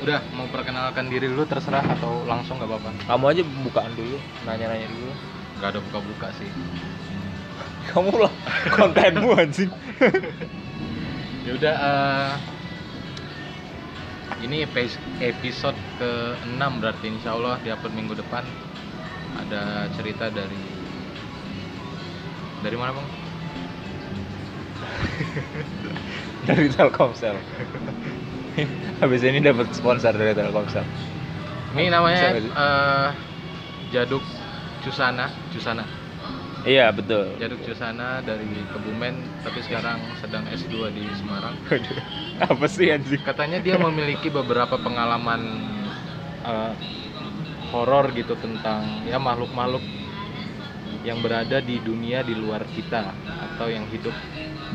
udah mau perkenalkan diri dulu terserah atau langsung nggak apa-apa. Kamu aja bukaan dulu nanya-nanya dulu. Nggak ada buka-buka sih. Kamu lah kontenmu anjing. Ya udah eh, ini epi- episode ke-6 berarti insya Allah di upload minggu depan. Ada cerita dari dari mana bang? dari Telkomsel habis ini dapat sponsor dari Telkomsel Ini namanya eh, Jaduk Cusana, Cusana. iya betul Jaduk Cusana dari Kebumen tapi sekarang sedang S2 di Semarang. apa sih anjing Katanya dia memiliki beberapa pengalaman eh, horor gitu tentang ya makhluk-makhluk yang berada di dunia di luar kita atau yang hidup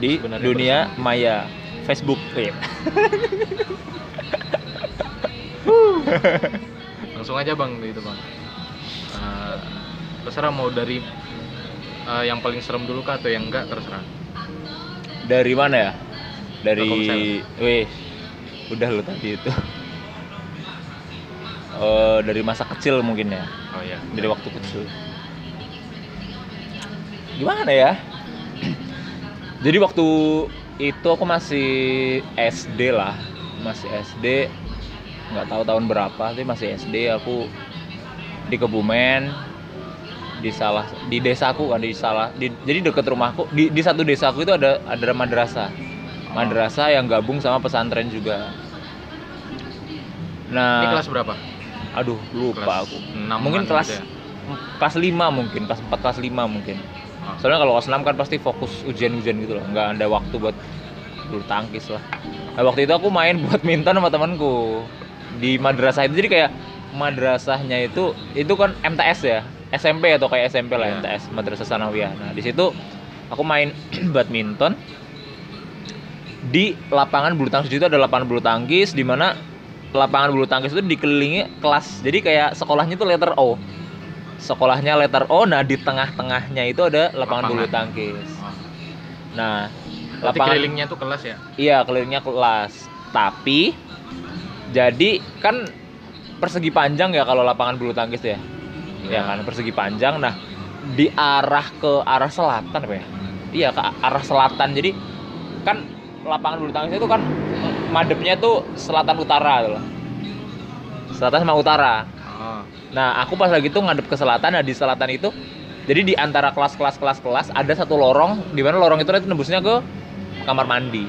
di dunia maya Facebook Iya. langsung aja bang gitu bang. Eh, terserah mau dari eh, yang paling serem dulu kah atau yang enggak terserah. Dari mana ya? Dari weh udah lo tadi itu. Eh, dari masa kecil mungkin ya? Oh ya dari waktu kecil. Gimana ya? Jadi waktu itu aku masih SD lah. Masih SD nggak tahu tahun berapa tapi masih SD aku di Kebumen di salah di desaku kan di salah di, jadi deket rumahku di, di satu desaku itu ada ada madrasah. Madrasah yang gabung sama pesantren juga. Nah ini kelas berapa? aduh lupa Kelas aku. enaman mungkin gitu kelas ya? kelas 5 mungkin kelas 4 kelas 5 mungkin. Ah. soalnya kalau kelas 6 kan pasti fokus ujian-ujian gitu loh nggak ada waktu buat bulu tangkis lah. Nah, waktu itu aku main buat minta sama temanku di madrasah itu. Jadi kayak madrasahnya itu itu kan MTS ya. SMP atau kayak SMP lah Iya. MTS Madrasah Sanawiyah. Nah di situ aku main badminton. Di lapangan bulu tangkis itu ada lapangan bulu tangkis di mana lapangan bulu tangkis itu dikelilingi kelas. Jadi kayak sekolahnya itu letter O. Sekolahnya letter O nah di tengah-tengahnya itu ada lapangan, bulu Lapangan. tangkis. Oh. nah Berarti lapangan kelilingnya tuh kelas ya? Iya kelilingnya kelas. Tapi jadi kan persegi panjang ya kalau lapangan bulu tangkis ya ya Iya. kan persegi panjang nah di arah ke arah selatan apa ya iya ke arah selatan jadi kan lapangan bulu tangkis itu kan madepnya tuh selatan utara loh selatan sama utara oh. Nah, aku pas lagi tuh ngadep ke selatan, nah di selatan itu jadi di antara kelas-kelas kelas-kelas ada satu lorong di mana lorong itu nanti nembusnya ke kamar mandi.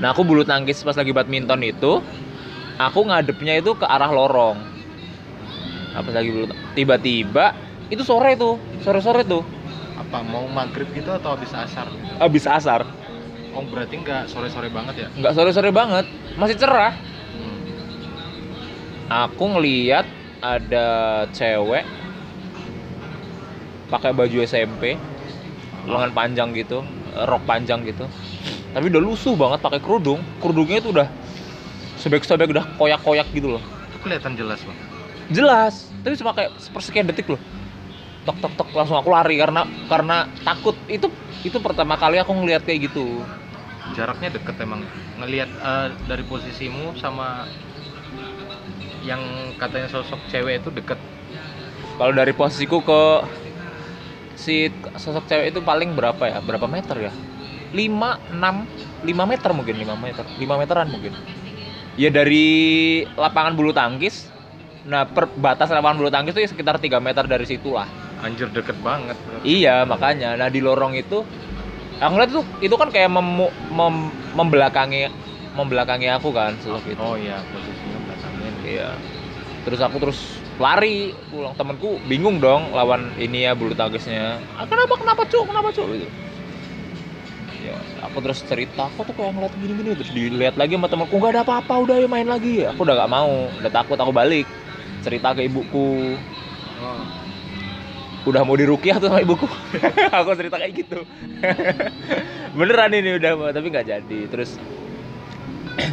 Nah, aku bulu tangkis pas lagi badminton itu aku ngadepnya itu ke arah lorong. Nah, pas lagi bulu tiba-tiba itu sore tuh, sore-sore tuh, apa mau maghrib gitu atau habis asar habis asar. oh berarti nggak sore-sore banget ya Nggak sore-sore banget, masih cerah. Hmm. aku ngeliat ada cewek pakai baju SMP lengan panjang gitu rok panjang gitu tapi udah lusuh banget pakai kerudung. Kerudungnya itu udah sobek-sobek udah koyak-koyak gitu loh. Itu kelihatan jelas bang. Jelas. Tapi cuma kayak sepersekian detik loh. Tok tok tok langsung aku lari karena karena takut. Itu itu pertama kali aku ngeliat kayak gitu. Jaraknya deket emang. Ngelihat eh, dari posisimu sama yang katanya sosok cewek itu deket. Kalau dari posisiku ke si sosok cewek itu paling berapa ya? Berapa meter ya 5 6 5 meter mungkin 5 meter 5 meteran mungkin. Ya dari lapangan bulu tangkis nah per batas lapangan bulu tangkis itu ya sekitar 3 meter dari situ lah anjir deket banget iya makanya. Nah di lorong itu aku ngeliat tuh itu kan kayak memu- mem- membelakangi membelakangi aku kan itu. Oh iya posisinya belakangin Iya. Terus aku terus lari pulang. Temanku bingung dong lawan ini ya bulu tangkisnya. Ah, kenapa kenapa cuk? Kenapa cuk? Gitu. Aku terus cerita aku tuh kayak ngeliat gini-gini terus dilihat lagi sama temanku nggak ada apa-apa udah ya main lagi. Aku udah gak mau, udah takut aku balik cerita ke ibuku. oh. Udah mau dirukiah tuh sama ibuku. aku cerita kayak gitu. Beneran ini udah tapi nggak jadi. Terus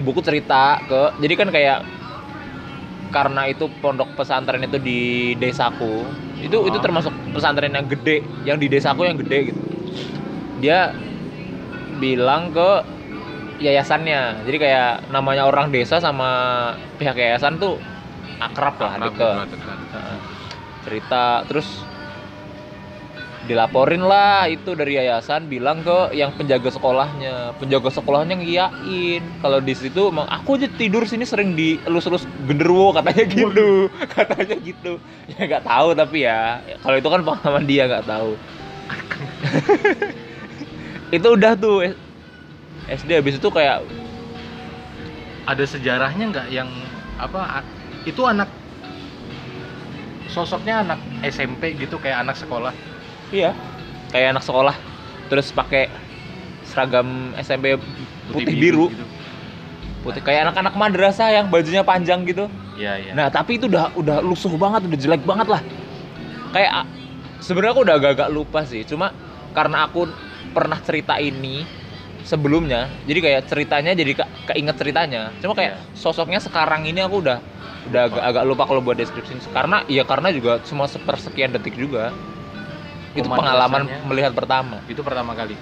ibuku cerita ke jadi kan kayak karena itu pondok pesantren itu di desaku itu itu Oh. termasuk pesantren yang gede yang di desaku yang gede gitu dia bilang ke yayasannya. Jadi kayak namanya orang desa sama pihak yayasan tuh akrab lah Akrab, deket. Heeh. cerita terus dilaporin lah itu dari yayasan bilang ke yang penjaga sekolahnya. Penjaga sekolahnya ngiyain. Kalau di situ emang aku aja tidur sini sering dielus-elus genderuwo katanya gitu. Katanya gitu. Ya nggak tahu tapi ya kalau itu kan pengalaman dia nggak tahu itu udah tuh S- SD habis itu kayak ada sejarahnya nggak yang apa itu anak sosoknya anak SMP gitu kayak anak sekolah iya kayak anak sekolah terus pakai seragam SMP putih biru gitu. putih kayak anak-anak madrasah yang bajunya panjang gitu Iya, iya. Nah, tapi itu udah udah lusuh banget, udah jelek banget lah. Kayak sebenarnya aku udah agak-agak lupa sih. Cuma karena aku pernah cerita ini sebelumnya, jadi kayak ceritanya jadi ke keinget ceritanya. Cuma kayak Iya. sosoknya sekarang ini aku udah udah agak, agak lupa kalau buat deskripsi. Karena ya karena juga cuma sepersekian detik juga. Itu Oh, pengalaman madrasahnya. melihat pertama. itu pertama kali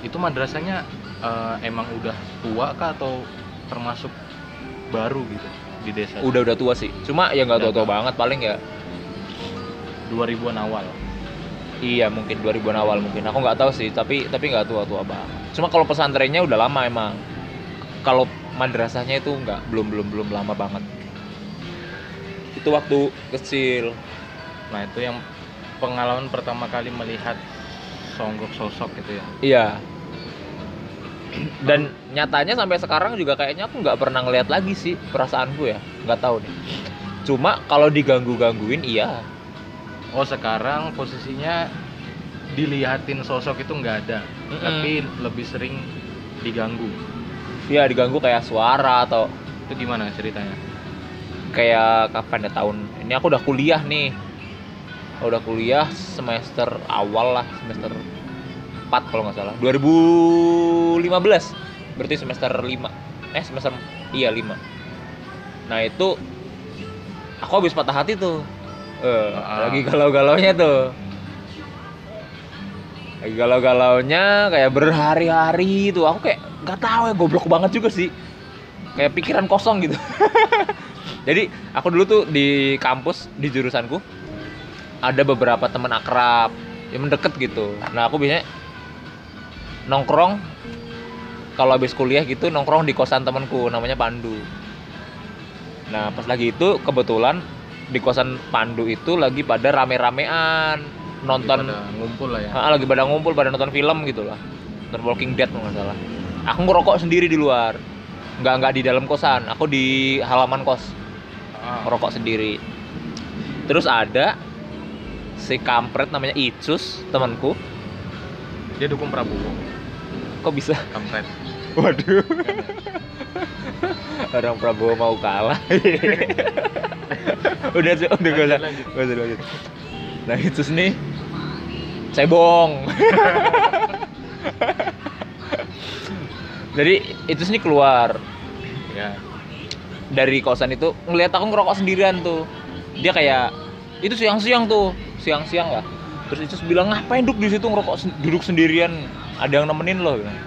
itu madrasahnya eh, emang udah tua kah atau termasuk baru gitu di desa Udah udah tua sih. Cuma ya nggak tua-tua tua. banget paling ya 2000-an awal Iya mungkin 2000-an awal mungkin. Aku nggak tahu sih, tapi tapi nggak tua-tua banget. Cuma kalau pesantrennya udah lama emang. Kalau madrasahnya itu nggak belum belum belum lama banget. Itu waktu kecil. nah itu yang pengalaman pertama kali melihat songgok sosok gitu ya Iya. Dan nyatanya sampai sekarang juga kayaknya aku nggak pernah ngeliat lagi sih perasaanku ya. Nggak tahu nih. Cuma kalau diganggu gangguin iya. Oh sekarang posisinya dilihatin sosok itu nggak ada Mm-mm. tapi lebih sering diganggu. Iya diganggu kayak suara atau itu gimana ceritanya? kayak kapan ya tahun? Ini aku udah kuliah nih. Udah kuliah semester awal lah semester 4 kalau nggak salah. 2015 berarti semester 5 eh semester iya 5 nah itu aku habis patah hati tuh eh, Ah. lagi galau-galaunya tuh. Lagi galau-galaunya kayak berhari-hari tuh. Aku kayak nggak tahu ya goblok banget juga sih. Kayak pikiran kosong gitu. Jadi aku dulu tuh di kampus di jurusanku ada beberapa teman akrab yang mendekat gitu. Nah aku biasanya nongkrong kalau habis kuliah gitu nongkrong di kosan temanku namanya Pandu. Nah pas lagi itu kebetulan di kosan Pandu itu lagi pada rame-ramean nonton Pada ngumpul lah ya. Ah, lagi pada ngumpul pada nonton film gitu lah. Nonton Walking Dead kalau nggak salah. Aku ngerokok sendiri di luar. Nggak nggak di dalam kosan. Aku di halaman kos. Ah, ngerokok sendiri. Terus ada si kampret namanya Icus temanku. Dia dukung Prabowo. Kok bisa? Kampret. Waduh orang Prabowo mau kalah. Udah sih udah gak usah. Lanjut, lanjut. Gak usah, lanjut. nah Icus nih cebong jadi Icus nih keluar. Ya. Dari kosan itu ngelihat aku ngerokok sendirian tuh. Dia kayak itu siang-siang tuh. Siang-siang lah. Terus itu bilang ngapain duduk di situ ngerokok duduk sendirian. Ada yang nemenin lo bilang.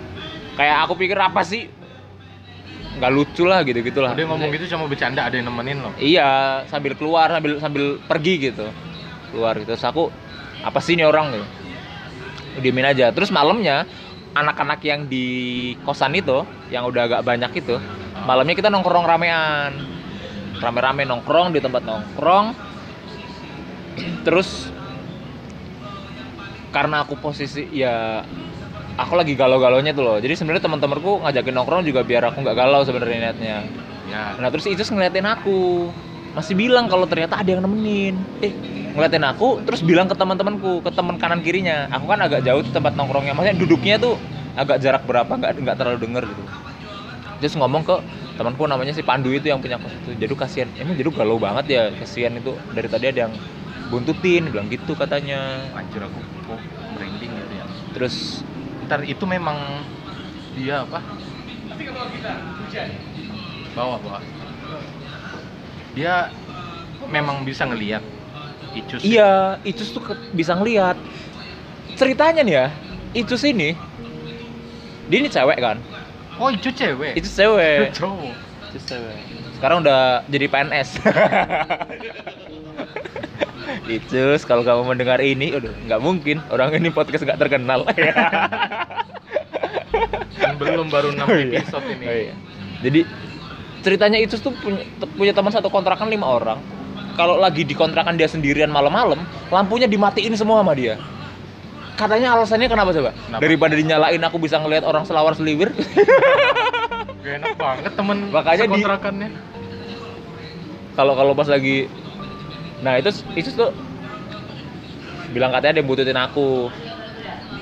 kayak aku pikir apa sih nggak lucu lah gitu gitulah. Dia ngomong gitu cuma bercanda ada yang nemenin loh iya sambil keluar sambil sambil pergi gitu. Keluar gitu. Terus aku apa sih ini orang? Gitu. Diemin aja. Terus malamnya anak-anak yang di kosan itu yang udah agak banyak itu malamnya kita nongkrong ramean. Rame-rame nongkrong di tempat nongkrong. Terus karena aku posisi ya aku lagi galau-galaunya tuh loh. Jadi sebenarnya teman-temanku ngajakin nongkrong juga biar aku nggak galau sebenarnya niatnya. Ya. Nah terus Icus ngeliatin aku. Masih bilang kalau ternyata ada yang nemenin. Eh ngeliatin aku terus bilang ke teman-temanku Ke teman kanan kirinya. Aku kan agak jauh tuh tempat nongkrongnya. Maksudnya duduknya tuh agak jarak berapa nggak nggak terlalu denger gitu. Terus ngomong ke temanku namanya si Pandu itu yang punya kos itu Jadu kasihan. Emang Jadu galau banget ya? Kasihan itu. Dari tadi ada yang buntutin Bilang gitu katanya. Anjir aku kok merinding gitu ya. Terus ntar itu memang dia apa bawah bawah dia memang bisa ngelihat Icus itu. Iya, Icus tuh ke- bisa ngeliat. Ceritanya nih ya, Icus ini, dia ini cewek kan. Oh, itu cewek. itu cewek Itu cowok. itu cewek sekarang udah jadi PNS Icus, kalau kamu mendengar ini, udah nggak mungkin orang ini podcast nggak terkenal. Belum baru 6 Oh iya. episode ini. Oh iya. Jadi ceritanya itu tuh punya, punya teman satu kontrakan lima orang. Kalau lagi di kontrakan dia sendirian malam-malam, lampunya dimatiin semua sama dia. Katanya alasannya kenapa coba? Kenapa? Daripada dinyalain aku bisa ngelihat orang selawar seliwir. Gak enak banget temen Makanya di- kontrakannya. Kalau kalau pas lagi Nah, itu itu tuh bilang katanya dia bututin aku.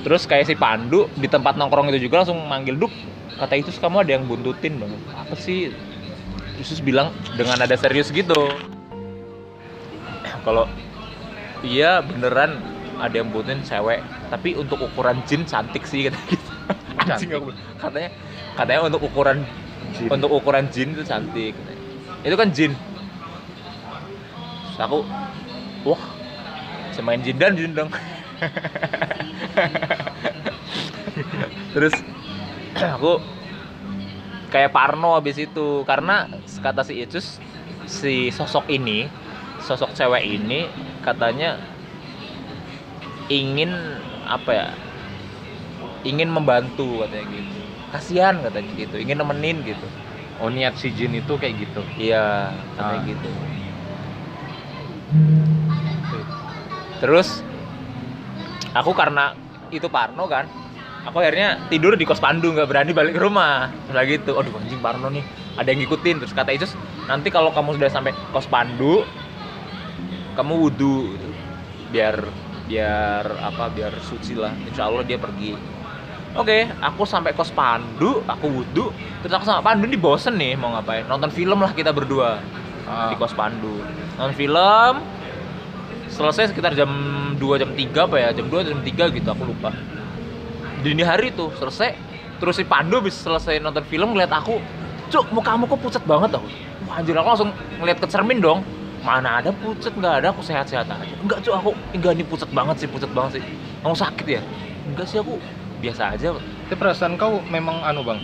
Terus kayak si Pandu di tempat nongkrong itu juga langsung manggil Duk. Kata itu kamu ada yang buntutin bang. Apa sih? Isus bilang dengan ada serius gitu. Kalau iya beneran ada yang buntutin cewek, tapi untuk ukuran jin cantik sih kata gitu. Anjing Cantik. aku. Katanya katanya untuk ukuran Jin. untuk ukuran jin itu cantik. Itu kan jin. Terus aku wah semain jin dan jin dong. Terus aku kayak Parno habis itu karena kata si Icus si sosok ini sosok cewek ini katanya ingin apa ya ingin membantu katanya gitu kasihan katanya gitu ingin nemenin gitu Oh, niat si Jin itu kayak gitu. iya katanya Ah. gitu terus aku karena itu Parno kan aku akhirnya tidur di kos Pandu nggak berani balik ke rumah. Lagi gitu. Aduh anjing Parno nih. Ada yang ngikutin. Terus kata Icus nanti kalau kamu sudah sampai kos Pandu kamu wudhu gitu. biar biar apa biar suci lah. Insya Allah dia pergi. Oke, aku sampai kos Pandu, aku wudhu, terus aku sama Pandu nih bosen nih mau ngapain? Nonton film lah kita berdua Ah, di kos Pandu. Nonton film, selesai sekitar jam 2 jam 3 apa ya? Jam 2 jam 3 gitu, aku lupa. Dini hari tuh selesai, terus si Pandu habis selesai nonton film ngeliat aku, cuk mukamu kok pucat banget aku. Wah anjir aku langsung ngeliat ke cermin dong. Mana ada pucat nggak ada aku sehat-sehat aja. Enggak cuk aku enggak ini pucat banget sih pucat banget sih. Kamu sakit ya? Enggak sih aku biasa aja Tapi perasaan kau memang anu bang,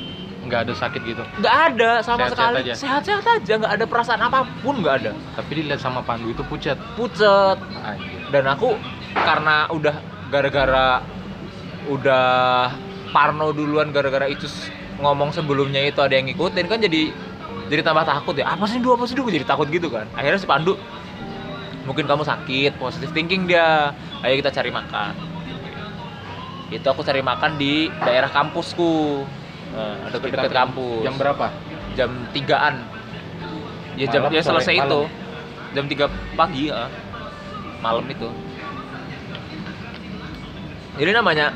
nggak ada sakit gitu. nggak ada sama Sehat-sehat sekali. aja. sehat-sehat aja nggak ada perasaan apa pun nggak ada. Tapi dilihat sama Pandu itu pucat. pucet Anjir. dan aku karena udah gara-gara udah Parno duluan gara-gara itu ngomong sebelumnya itu ada yang ngikutin kan jadi jadi tambah takut ya. Apa sih dua apa sih dua jadi takut gitu kan. Akhirnya si Pandu mungkin kamu sakit positive thinking dia. Ayo kita cari makan. Itu aku cari makan di daerah kampusku nah, deket-deket Sekitar kampus. Jam berapa? jam tigaan. Ya jam Malam, ya sore, selesai malam. itu. Jam 3 pagi ya. Malam itu. Jadi namanya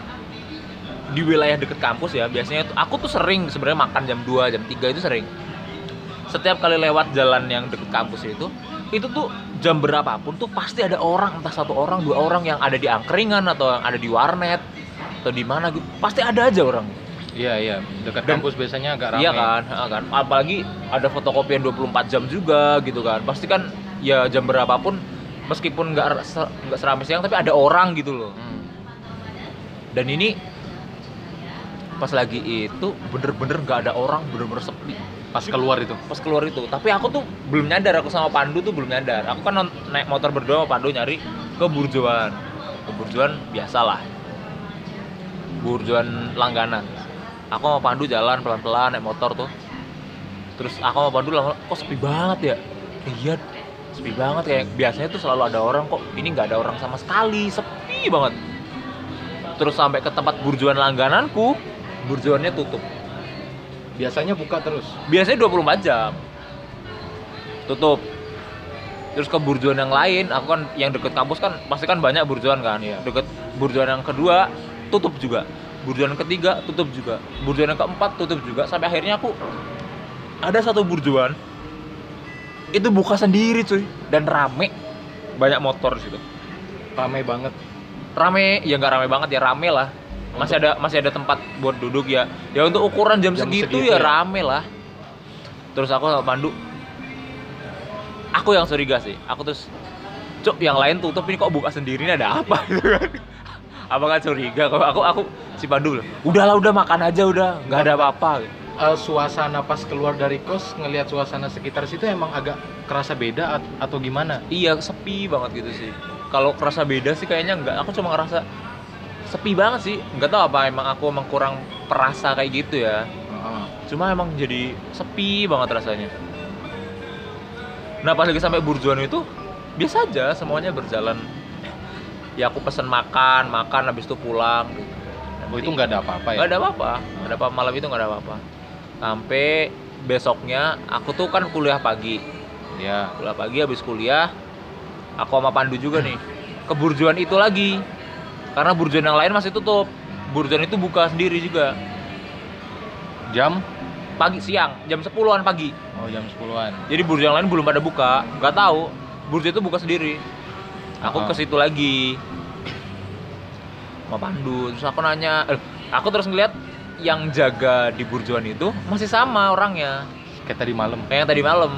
di wilayah deket kampus ya biasanya tuh aku tuh sering sebenarnya makan jam 2 jam 3 itu sering. Setiap kali lewat jalan yang deket kampus itu itu tuh jam berapapun tuh pasti ada orang entah satu orang dua orang yang ada di angkringan atau yang ada di warnet atau di mana gitu. Pasti ada aja orang Iya iya, dekat Dan- kampus biasanya agak ramai. Iya kan, ha, kan. Apalagi ada fotokopian 24 jam juga gitu kan. Pasti kan ya jam berapapun meskipun nggak nggak seramai siang tapi ada orang gitu loh. Hmm. Dan ini pas lagi itu bener-bener nggak ada orang, bener-bener sepi Pas keluar itu. pas keluar itu. Tapi aku tuh belum nyadar, aku sama Pandu tuh belum nyadar. Aku kan naik motor berdua sama Pandu nyari ke Burjoan. Ke Burjoan biasalah. Burjoan langganan. Aku sama Pandu jalan pelan-pelan naik motor tuh. Terus aku sama Pandu lama kok sepi banget ya? Iya, sepi banget kayak biasanya tuh selalu ada orang kok. Ini nggak ada orang sama sekali, sepi banget. Terus sampai ke tempat burjuan langgananku, burjuannya tutup. Biasanya buka terus. Biasanya 24 jam. Tutup. Terus ke burjuan yang lain, aku kan yang deket kampus kan pasti kan banyak burjuan kan. Iya. Deket burjuan yang kedua tutup juga. Burjuan ketiga tutup juga. Burjuan yang keempat tutup juga. Sampai akhirnya aku ada satu burjuan. Itu buka sendiri cuy. Dan rame. Banyak motor di situ. Ramai banget. rame. Ya nggak rame banget ya. Rame lah. Masih ada masih ada tempat buat duduk ya. Ya untuk ukuran jam, Jam segitu, segitu ya, ya. rame lah. Terus aku sama Pandu. Aku yang curiga sih. Aku terus cuk yang lain tutup. Ini kok buka sendiri? Ini ada apa? Gitu kan apa nggak curiga kalau aku aku si Pandu udahlah udah makan aja udah. Nggak ada apa-apa. Eh, suasana pas keluar dari kos ngelihat suasana sekitar situ emang agak kerasa beda at- atau gimana? iya sepi banget gitu sih. Kalau kerasa beda sih kayaknya enggak aku cuma ngerasa sepi banget sih. Nggak tahu apa emang aku emang kurang perasa kayak gitu ya. Cuma emang jadi sepi banget rasanya. Nah pas lagi sampai Burjuan itu biasa aja semuanya berjalan ya aku pesen makan makan habis itu pulang. Gitu Oh itu nggak ada apa-apa ya? nggak ada apa-apa. Nggak ada apa malam itu nggak ada apa-apa. Sampai besoknya aku tuh kan kuliah pagi. Ya. kuliah pagi habis kuliah aku sama Pandu juga nih. Ke Burjuan itu lagi. Karena Burjuan yang lain masih tutup. Burjuan itu buka sendiri juga. Jam? pagi siang. Jam 10-an pagi. Oh jam 10-an. jadi burjo yang lain belum pada buka. Nggak tahu. Burjo itu buka sendiri aku ke situ lagi. Sama Pandu. Terus aku nanya eh, aku terus ngeliat yang jaga di burjuan itu masih sama orangnya. Kayak tadi malam. kayak yang tadi malam.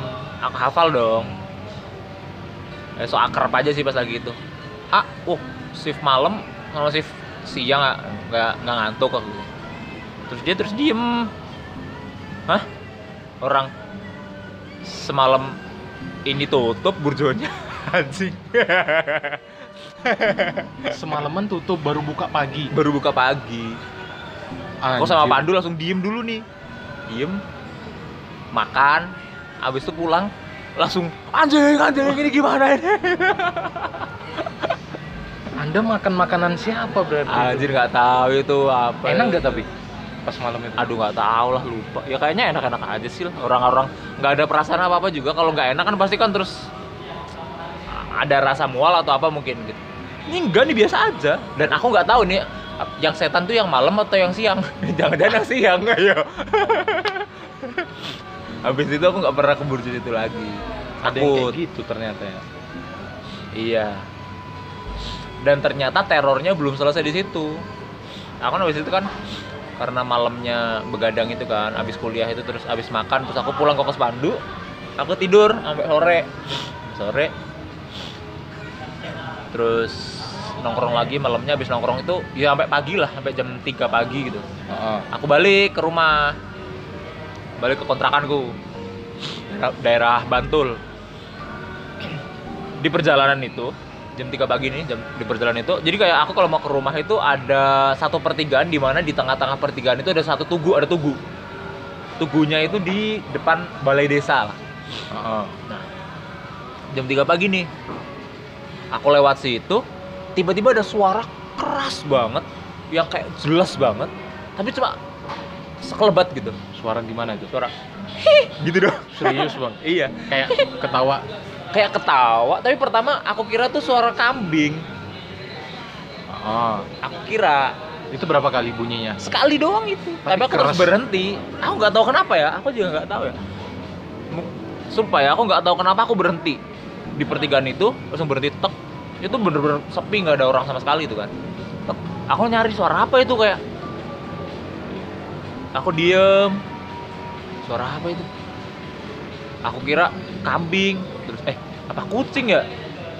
Aku hafal dong. Eh, so akrab aja sih pas lagi itu. Ah oh shift malam sama shift siang nggak nggak nggak ngantuk aku. Terus dia terus diem. Hah? Orang semalam ini tutup burjonya anjing Semalaman tutup baru buka pagi. baru buka pagi aku sama. Pandu langsung diem dulu nih diem makan habis itu pulang langsung anjing anjing ini gimana ini Anda makan makanan siapa berarti? anjir nggak tahu itu apa Enak nggak tapi pas malam itu? aduh nggak tahu lah lupa ya kayaknya enak-enak aja sih lah. orang-orang nggak ada perasaan apa apa juga kalau nggak enak kan pasti kan terus ada rasa mual atau apa mungkin gitu ini enggak nih biasa aja dan aku nggak tahu nih yang setan tuh yang malam atau yang siang jangan-jangan yang siang ayo habis itu aku nggak pernah ke burjo itu lagi Ada yang kayak gitu ternyata ya. Iya. Dan ternyata terornya belum selesai di situ. Aku habis itu kan karena malamnya begadang itu kan, habis kuliah itu terus habis makan terus aku pulang ke kos Pandu, aku tidur sampai sore. Sore. Terus nongkrong lagi malamnya habis nongkrong itu ya sampai pagi lah, sampai jam 3 pagi gitu. Heeh. Aku balik ke rumah. Balik ke kontrakanku. Daerah, daerah Bantul. Di perjalanan itu, jam 3 pagi nih, jam di perjalanan itu. Jadi kayak aku kalau mau ke rumah itu ada satu pertigaan di mana di tengah-tengah pertigaan itu ada satu tugu, ada tugu. Tugunya itu di depan balai desa lah. Heeh. Jam 3 pagi nih. Aku lewat situ, tiba-tiba ada suara keras banget yang kayak jelas banget, tapi cuma sekelebat gitu. Suara gimana itu? Suara "Hih!" gitu dong. Serius bang? Iya, Kayak ketawa. kayak ketawa, tapi pertama aku kira tuh suara kambing. Oh. Aku kira Itu berapa kali bunyinya? sekali doang itu. Tapi, Tapi aku terus berhenti. Aku nggak tahu kenapa ya. Aku juga nggak tahu ya. Sumpah ya, aku nggak tahu kenapa aku berhenti di pertigaan itu langsung berhenti tek. Itu bener-bener sepi nggak ada orang sama sekali itu kan. Tek. Aku nyari suara apa itu kayak. Aku diem. Suara apa itu? Aku kira kambing. Terus eh apa kucing ya?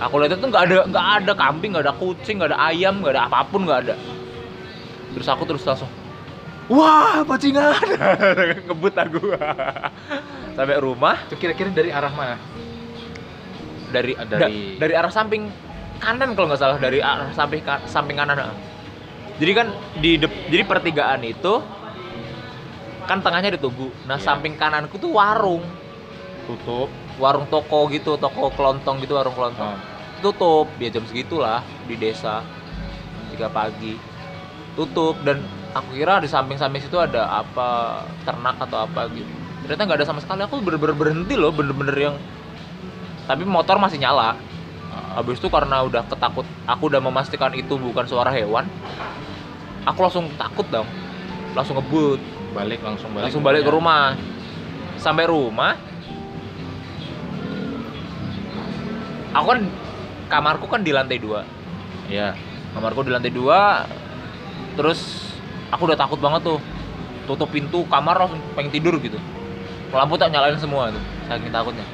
Aku lihat itu nggak ada nggak ada kambing, nggak ada kucing, nggak ada ayam, nggak ada apa pun nggak ada terus aku terus langsung wah bajingan ngebut aku sampai rumah Itu kira-kira dari arah mana? Dari dari dari- dari arah samping kanan kalau nggak salah dari arah samping samping kanan jadi kan di jadi pertigaan itu kan tengahnya ada tugu. Nah Iya. samping kananku tuh warung. Tutup. warung toko gitu toko kelontong gitu warung kelontong. Oh. tutup dia jam segitulah di desa tiga pagi. Tutup dan aku kira di samping-samping situ ada apa ternak atau apa gitu. Ternyata nggak ada sama sekali. Aku bener-bener berhenti loh bener-bener yang tapi motor masih nyala. Heeh. habis itu karena udah ketakut aku udah memastikan itu bukan suara hewan aku langsung takut dong. Langsung ngebut. Balik langsung balik. langsung balik ke rumah. Sampai rumah aku kan kamarku kan di lantai dua. Iya. kamarku di lantai dua terus aku udah takut banget tuh. Tutup pintu kamar langsung pengen tidur gitu. Lampu tak nyalain semua tuh saking takutnya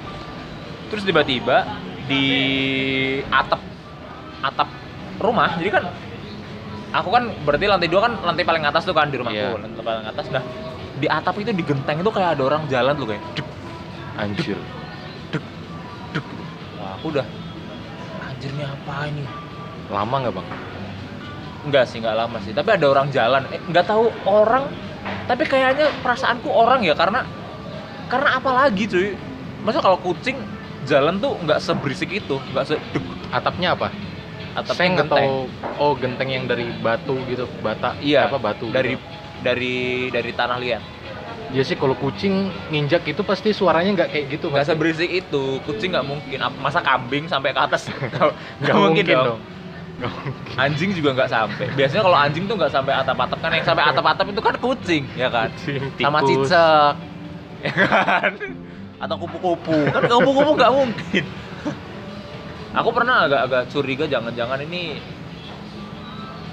terus tiba-tiba di atap atap rumah jadi kan aku kan berarti lantai dua kan lantai paling atas tuh kan di rumahku. Iya. lantai paling atas nah di atap itu di genteng itu kayak ada orang jalan tuh kayak dek anjir. dek wah aku udah anjir ini apa ini? Lama nggak bang? Enggak sih nggak lama sih. Tapi ada orang jalan. Eh, nggak tahu orang tapi kayaknya perasaanku orang ya karena karena apa lagi cuy? Masa kalau kucing jalan tuh nggak seberisik itu nggak se atapnya apa? Seng genteng. atau oh genteng yang dari batu gitu bata Iya, apa batu dari gitu. dari dari tanah liat. Ya sih kalau kucing nginjak itu pasti suaranya nggak kayak gitu nggak seberisik itu. Kucing nggak mungkin. Masa kambing sampai ke atas? Nggak nggak mungkin dong. mungkin. anjing juga nggak sampai. Biasanya kalau anjing tuh nggak sampai atap-atap kan yang sampai atap-atap itu kan kucing ya kan? Kucing, sama tikus. cicak. Ya kan atau kupu-kupu. Kan kupu-kupu nggak mungkin. Aku pernah agak-agak curiga jangan-jangan ini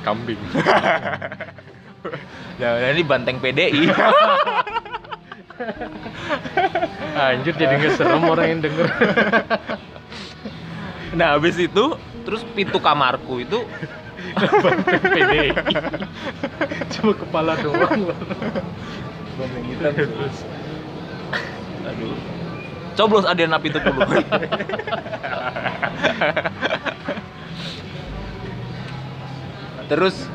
kambing. Jangan ini banteng PDI anjir jadi nggak serem orang yang denger. Nah habis itu terus pintu kamarku itu banteng PDI cuma kepala doang. Banteng hitam. Terus. Aduh coblos Adriana pintu dulu terus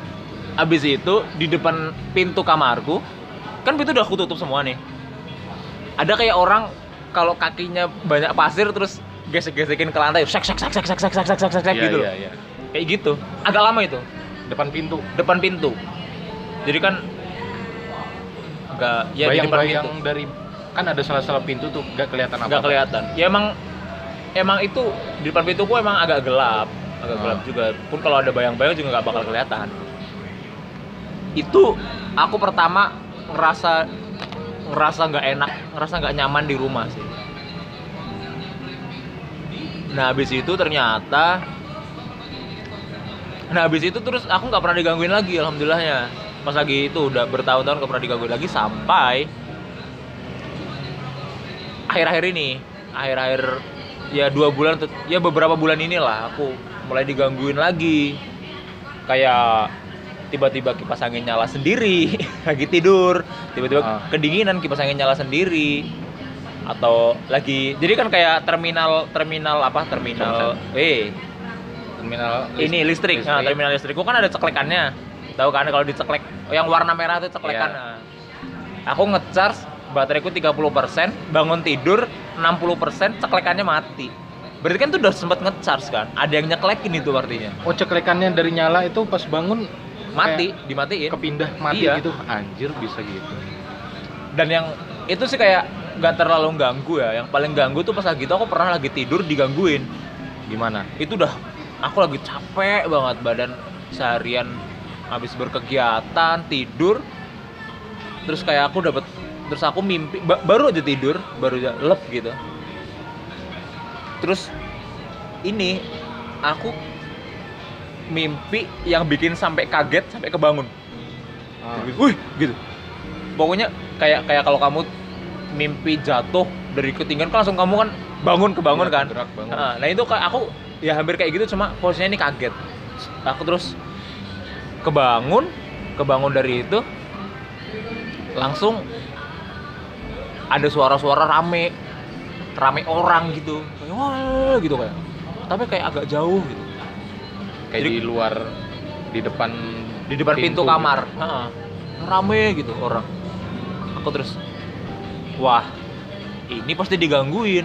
abis itu di depan pintu kamarku kan pintu udah aku tutup semua nih ada kayak orang kalau kakinya banyak pasir terus gesek-gesekin ke lantai sek sek sek sek sek sek sek sek sek Iya, gitu loh. iya, iya. kayak gitu agak lama itu depan pintu depan pintu jadi kan enggak ya bayang-bayang dari kan ada salah-salah pintu tuh nggak kelihatan apa nggak kelihatan. Ya emang emang itu di depan pintuku emang agak gelap. Agak Ah. gelap juga. Pun kalau ada bayang-bayang juga nggak bakal kelihatan. Itu aku pertama ngerasa ngerasa nggak enak ngerasa nggak nyaman di rumah sih. Nah habis itu ternyata nah habis itu terus aku nggak pernah digangguin lagi alhamdulillahnya. Pas lagi itu udah bertahun-tahun nggak pernah digangguin lagi sampai akhir-akhir ini. Akhir-akhir ya dua bulan ya beberapa bulan inilah aku mulai digangguin lagi. Kayak tiba-tiba kipas angin nyala sendiri lagi tidur. Tiba-tiba Ah. kedinginan kipas angin nyala sendiri. Atau lagi jadi kan kayak terminal terminal apa? Terminal eh terminal ini listrik, Nah, terminal listrikku kan ada ceklekannya? Tahu kan kalau diceklek yang warna merah itu ceklekan. Iya. Nah, aku ngecharge bateraiku 30% bangun tidur 60% ceklekannya mati. Berarti kan tuh udah sempet ngecharge kan? Ada yang nyeklekin itu artinya? Oh ceklekannya dari nyala itu pas bangun mati dimatiin. kepindah mati Iya. gitu. Anjir bisa gitu. Dan yang itu sih kayak nggak terlalu ganggu ya. Yang paling ganggu tuh pas lagi itu aku pernah lagi tidur digangguin. Gimana? Itu udah aku lagi capek banget badan. Seharian habis berkegiatan tidur terus kayak aku dapat terus aku mimpi ba- baru aja tidur baru aja lep gitu. Terus ini aku mimpi yang bikin sampai kaget sampai kebangun. Ah. wih gitu. Pokoknya kayak kayak kalau kamu mimpi jatuh dari ketinggian kan langsung kamu kan bangun kebangun Iya, kan? gerak bangun. Nah, nah itu kayak aku ya hampir kayak gitu cuma posisinya ini kaget. Aku terus kebangun kebangun dari itu langsung ada suara-suara rame rame orang gitu. Kayak wah gitu kayak. Tapi kayak agak jauh gitu. Kayak Jadi- di luar di depan di depan pintu, Pintu kamar. Heeh. rame gitu orang. Aku terus wah ini pasti digangguin.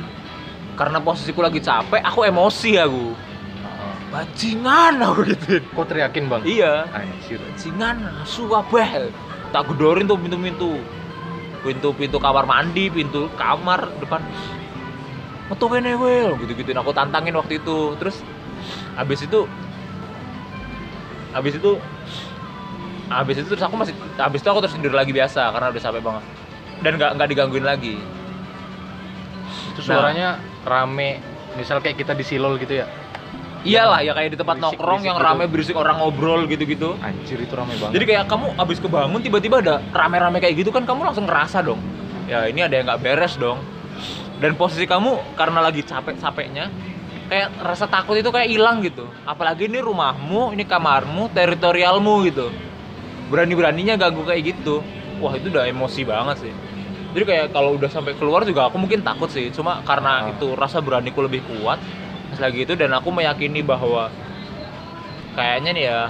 Karena posisiku lagi capek aku emosi aku. Ah. bajingan aku gitu. Kok teriakin bang? Iya. Anjir. Bajingan asu kabeh. Tak gedorin tuh pintu-pintu pintu-pintu kamar mandi pintu kamar depan. Metu kene wel gitu-gituin aku tantangin waktu itu. Terus habis itu habis itu habis itu terus aku masih habis itu aku terus tidur lagi biasa karena udah capek banget. Dan nggak nggak digangguin lagi. Itu Nah. suaranya rame. Misal kayak kita di silol gitu ya iyalah ya kayak di tempat Berisik- nongkrong berisik yang gitu. rame berisik orang ngobrol gitu-gitu anjir itu rame banget Jadi kayak kamu abis kebangun tiba-tiba ada rame-rame kayak gitu kan kamu langsung ngerasa dong. Ya ini ada yang nggak beres dong. Dan posisi kamu karena lagi capek-capeknya kayak rasa takut itu kayak hilang gitu. Apalagi ini rumahmu, ini kamarmu, teritorialmu gitu. Berani-beraninya ganggu kayak gitu. wah itu udah emosi banget sih jadi kayak kalau udah sampai keluar juga aku mungkin takut sih cuma karena Ah. itu rasa beraniku lebih kuat lagi itu dan aku meyakini bahwa kayaknya nih ya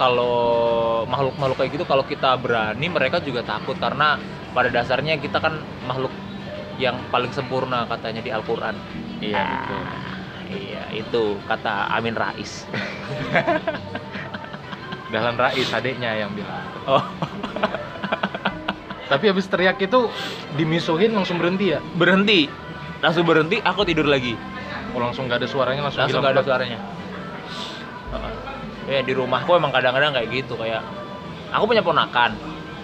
kalau makhluk-makhluk kayak gitu kalau kita berani mereka juga takut karena pada dasarnya kita kan makhluk yang paling sempurna katanya di Al-Qur'an. Iya betul. Iya, itu kata Amin Rais. Dahlan Rais adiknya yang bilang. Oh, Tapi habis teriak itu dimisuhin langsung berhenti ya? berhenti. Langsung berhenti, aku tidur lagi. Oh, langsung nggak ada suaranya langsung, Langsung gak ada suaranya. Heeh. Ya di rumahku emang kadang-kadang kayak gitu kayak aku punya ponakan.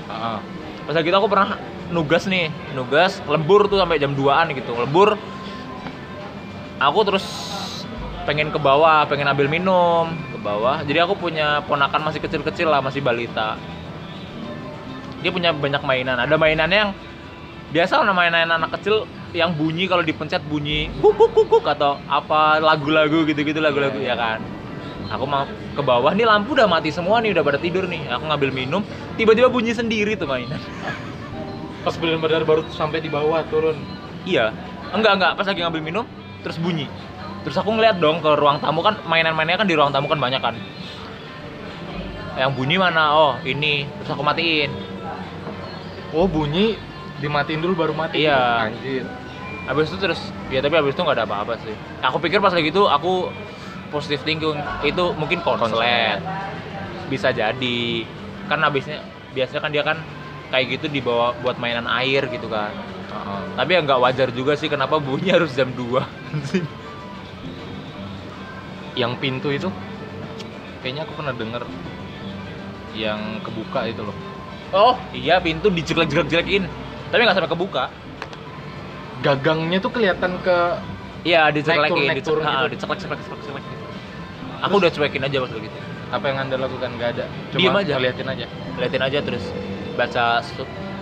Ah. Pas lagi itu aku pernah nugas nih, nugas lembur tuh sampai jam 2-an gitu. Lembur aku terus pengen ke bawah, pengen ambil minum ke bawah. Jadi aku punya ponakan masih kecil-kecil lah, masih balita. Dia punya banyak mainan. Ada mainannya yang biasa mainan anak kecil yang bunyi kalau dipencet bunyi kuk kuk kuk kuk atau apa lagu-lagu gitu-gitu lagu-lagu ya kan. Aku mau ke bawah nih lampu udah mati semua nih udah pada tidur nih. Aku ngambil minum, tiba-tiba bunyi sendiri tuh mainan. Pas benar-benar baru sampai di bawah turun. Iya. Enggak, enggak. Pas lagi ngambil minum, terus bunyi. Terus aku ngeliat dong ke ruang tamu kan mainan-mainannya kan di ruang tamu kan banyak kan. Yang bunyi mana? Oh, ini. Terus aku matiin. Oh bunyi dimatiin dulu baru mati. Iya. Anjir. Habis itu terus ya tapi habis itu nggak ada apa-apa sih. Aku pikir pas lagi itu aku positive thinking itu mungkin konslet. Bisa jadi. Kan habisnya biasanya kan dia kan kayak gitu dibawa buat mainan air gitu kan. Ah. Tapi ya nggak wajar juga sih kenapa bunyi harus jam 2 Yang pintu itu kayaknya aku pernah denger yang kebuka itu loh. Oh iya pintu dijelek-jelek-jelekin Tapi nggak sampai kebuka Gagangnya tuh kelihatan ke Iya Naik turun, dicelekin, naik turun dicelek, gitu. dicelek, celek, celek, celek gitu. Aku udah cuekin aja pas begitu apa yang anda lakukan nggak ada. Cuma Diem aja. ngeliatin aja. Liatin aja terus baca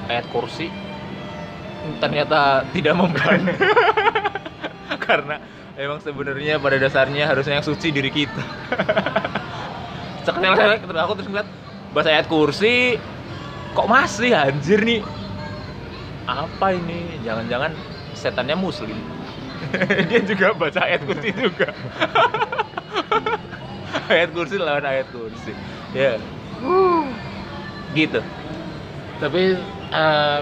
ayat kursi Ternyata tidak mempan Karena emang sebenarnya pada dasarnya harusnya yang suci diri kita terus aku terus ngeliat baca ayat kursi Kok masih anjir nih Apa ini? Jangan-jangan setannya muslim. Dia juga baca ayat kursi juga. Ayat kursi lawan ayat kursi. Ya. Gitu. Tapi eh,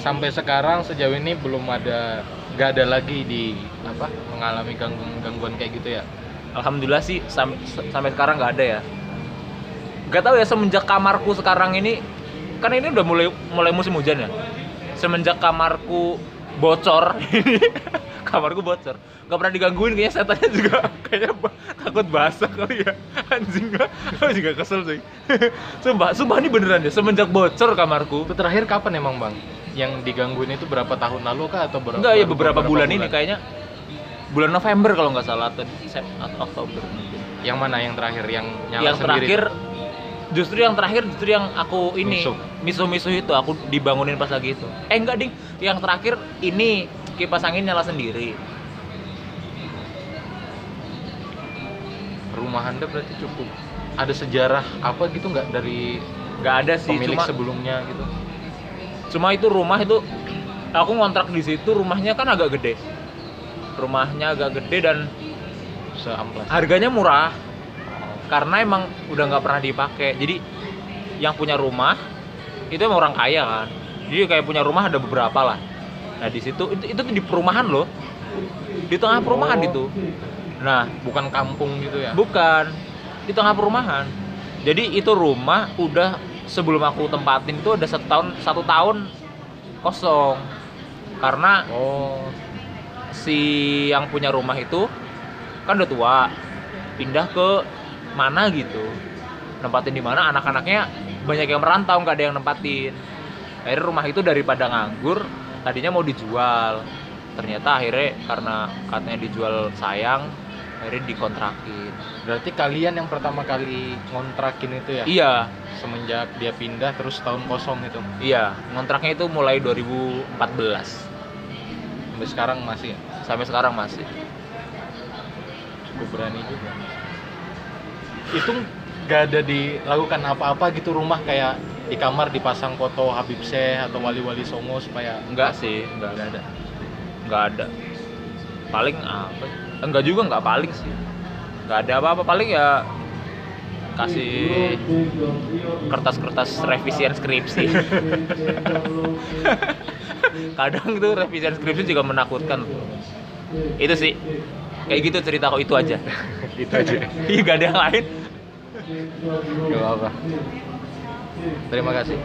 sampai sekarang sejauh ini belum ada nggak ada lagi di apa mengalami gangguan gangguan kayak gitu ya. alhamdulillah sih sam- sampai sekarang nggak ada ya. Nggak tahu ya semenjak kamarku sekarang ini kan ini udah mulai mulai musim hujan ya semenjak kamarku bocor kamarku bocor nggak pernah digangguin kayaknya setannya juga kayaknya ba- takut basah kali ya anjing gua aku juga kesel sih sumpah sumpah ini beneran deh semenjak bocor kamarku Itu terakhir kapan emang bang? Yang digangguin itu berapa tahun lalu kah atau berapa? enggak ya beberapa, bulan, ini kayaknya bulan November kalau nggak salah atau Oktober. Yang mana yang terakhir yang nyala yang sendiri? terakhir? Justru yang terakhir justru yang aku ini Misuh. misuh-misuh itu aku dibangunin pas lagi itu eh enggak ding yang terakhir ini kipas angin nyala sendiri rumah anda berarti cukup ada sejarah apa gitu nggak dari nggak ada sih pemilik cuma sebelumnya gitu? cuma itu rumah itu aku ngontrak di situ rumahnya kan agak gede rumahnya agak gede dan Seamplas. harganya murah karena emang udah nggak pernah dipakai. Jadi yang punya rumah itu emang orang kaya kan. Jadi kayak punya rumah ada beberapa lah. Nah di situ itu itu di perumahan loh. Di tengah perumahan Oh. itu. Nah Bukan kampung gitu ya? bukan. Di tengah perumahan. Jadi itu rumah udah sebelum aku tempatin itu ada satu tahun satu tahun kosong. Karena Oh, si yang punya rumah itu kan udah tua pindah ke mana gitu nempatin di mana anak-anaknya banyak yang merantau nggak ada yang nempatin akhirnya rumah itu daripada nganggur tadinya mau dijual ternyata akhirnya karena katanya dijual sayang akhirnya dikontrakin berarti kalian yang pertama kali ngontrakin itu ya? iya Semenjak dia pindah terus tahun kosong itu. iya ngontraknya itu mulai 2014 Sampai sekarang masih ya? sampai sekarang masih cukup berani juga. Itu nggak ada dilakukan apa-apa gitu rumah kayak di kamar dipasang foto Habib Syekh atau wali-wali Songo supaya enggak sih enggak nggak ada. Nggak ada. Paling apa? Enggak juga nggak paling sih. Nggak ada apa-apa. Paling ya kasih kertas-kertas revisian skripsi. Kadang tuh revisian skripsi juga menakutkan. Itu sih. Kayak gitu cerita kok itu aja. Itu aja. Iya gak ada yang lain Gak apa-apa. Terima kasih.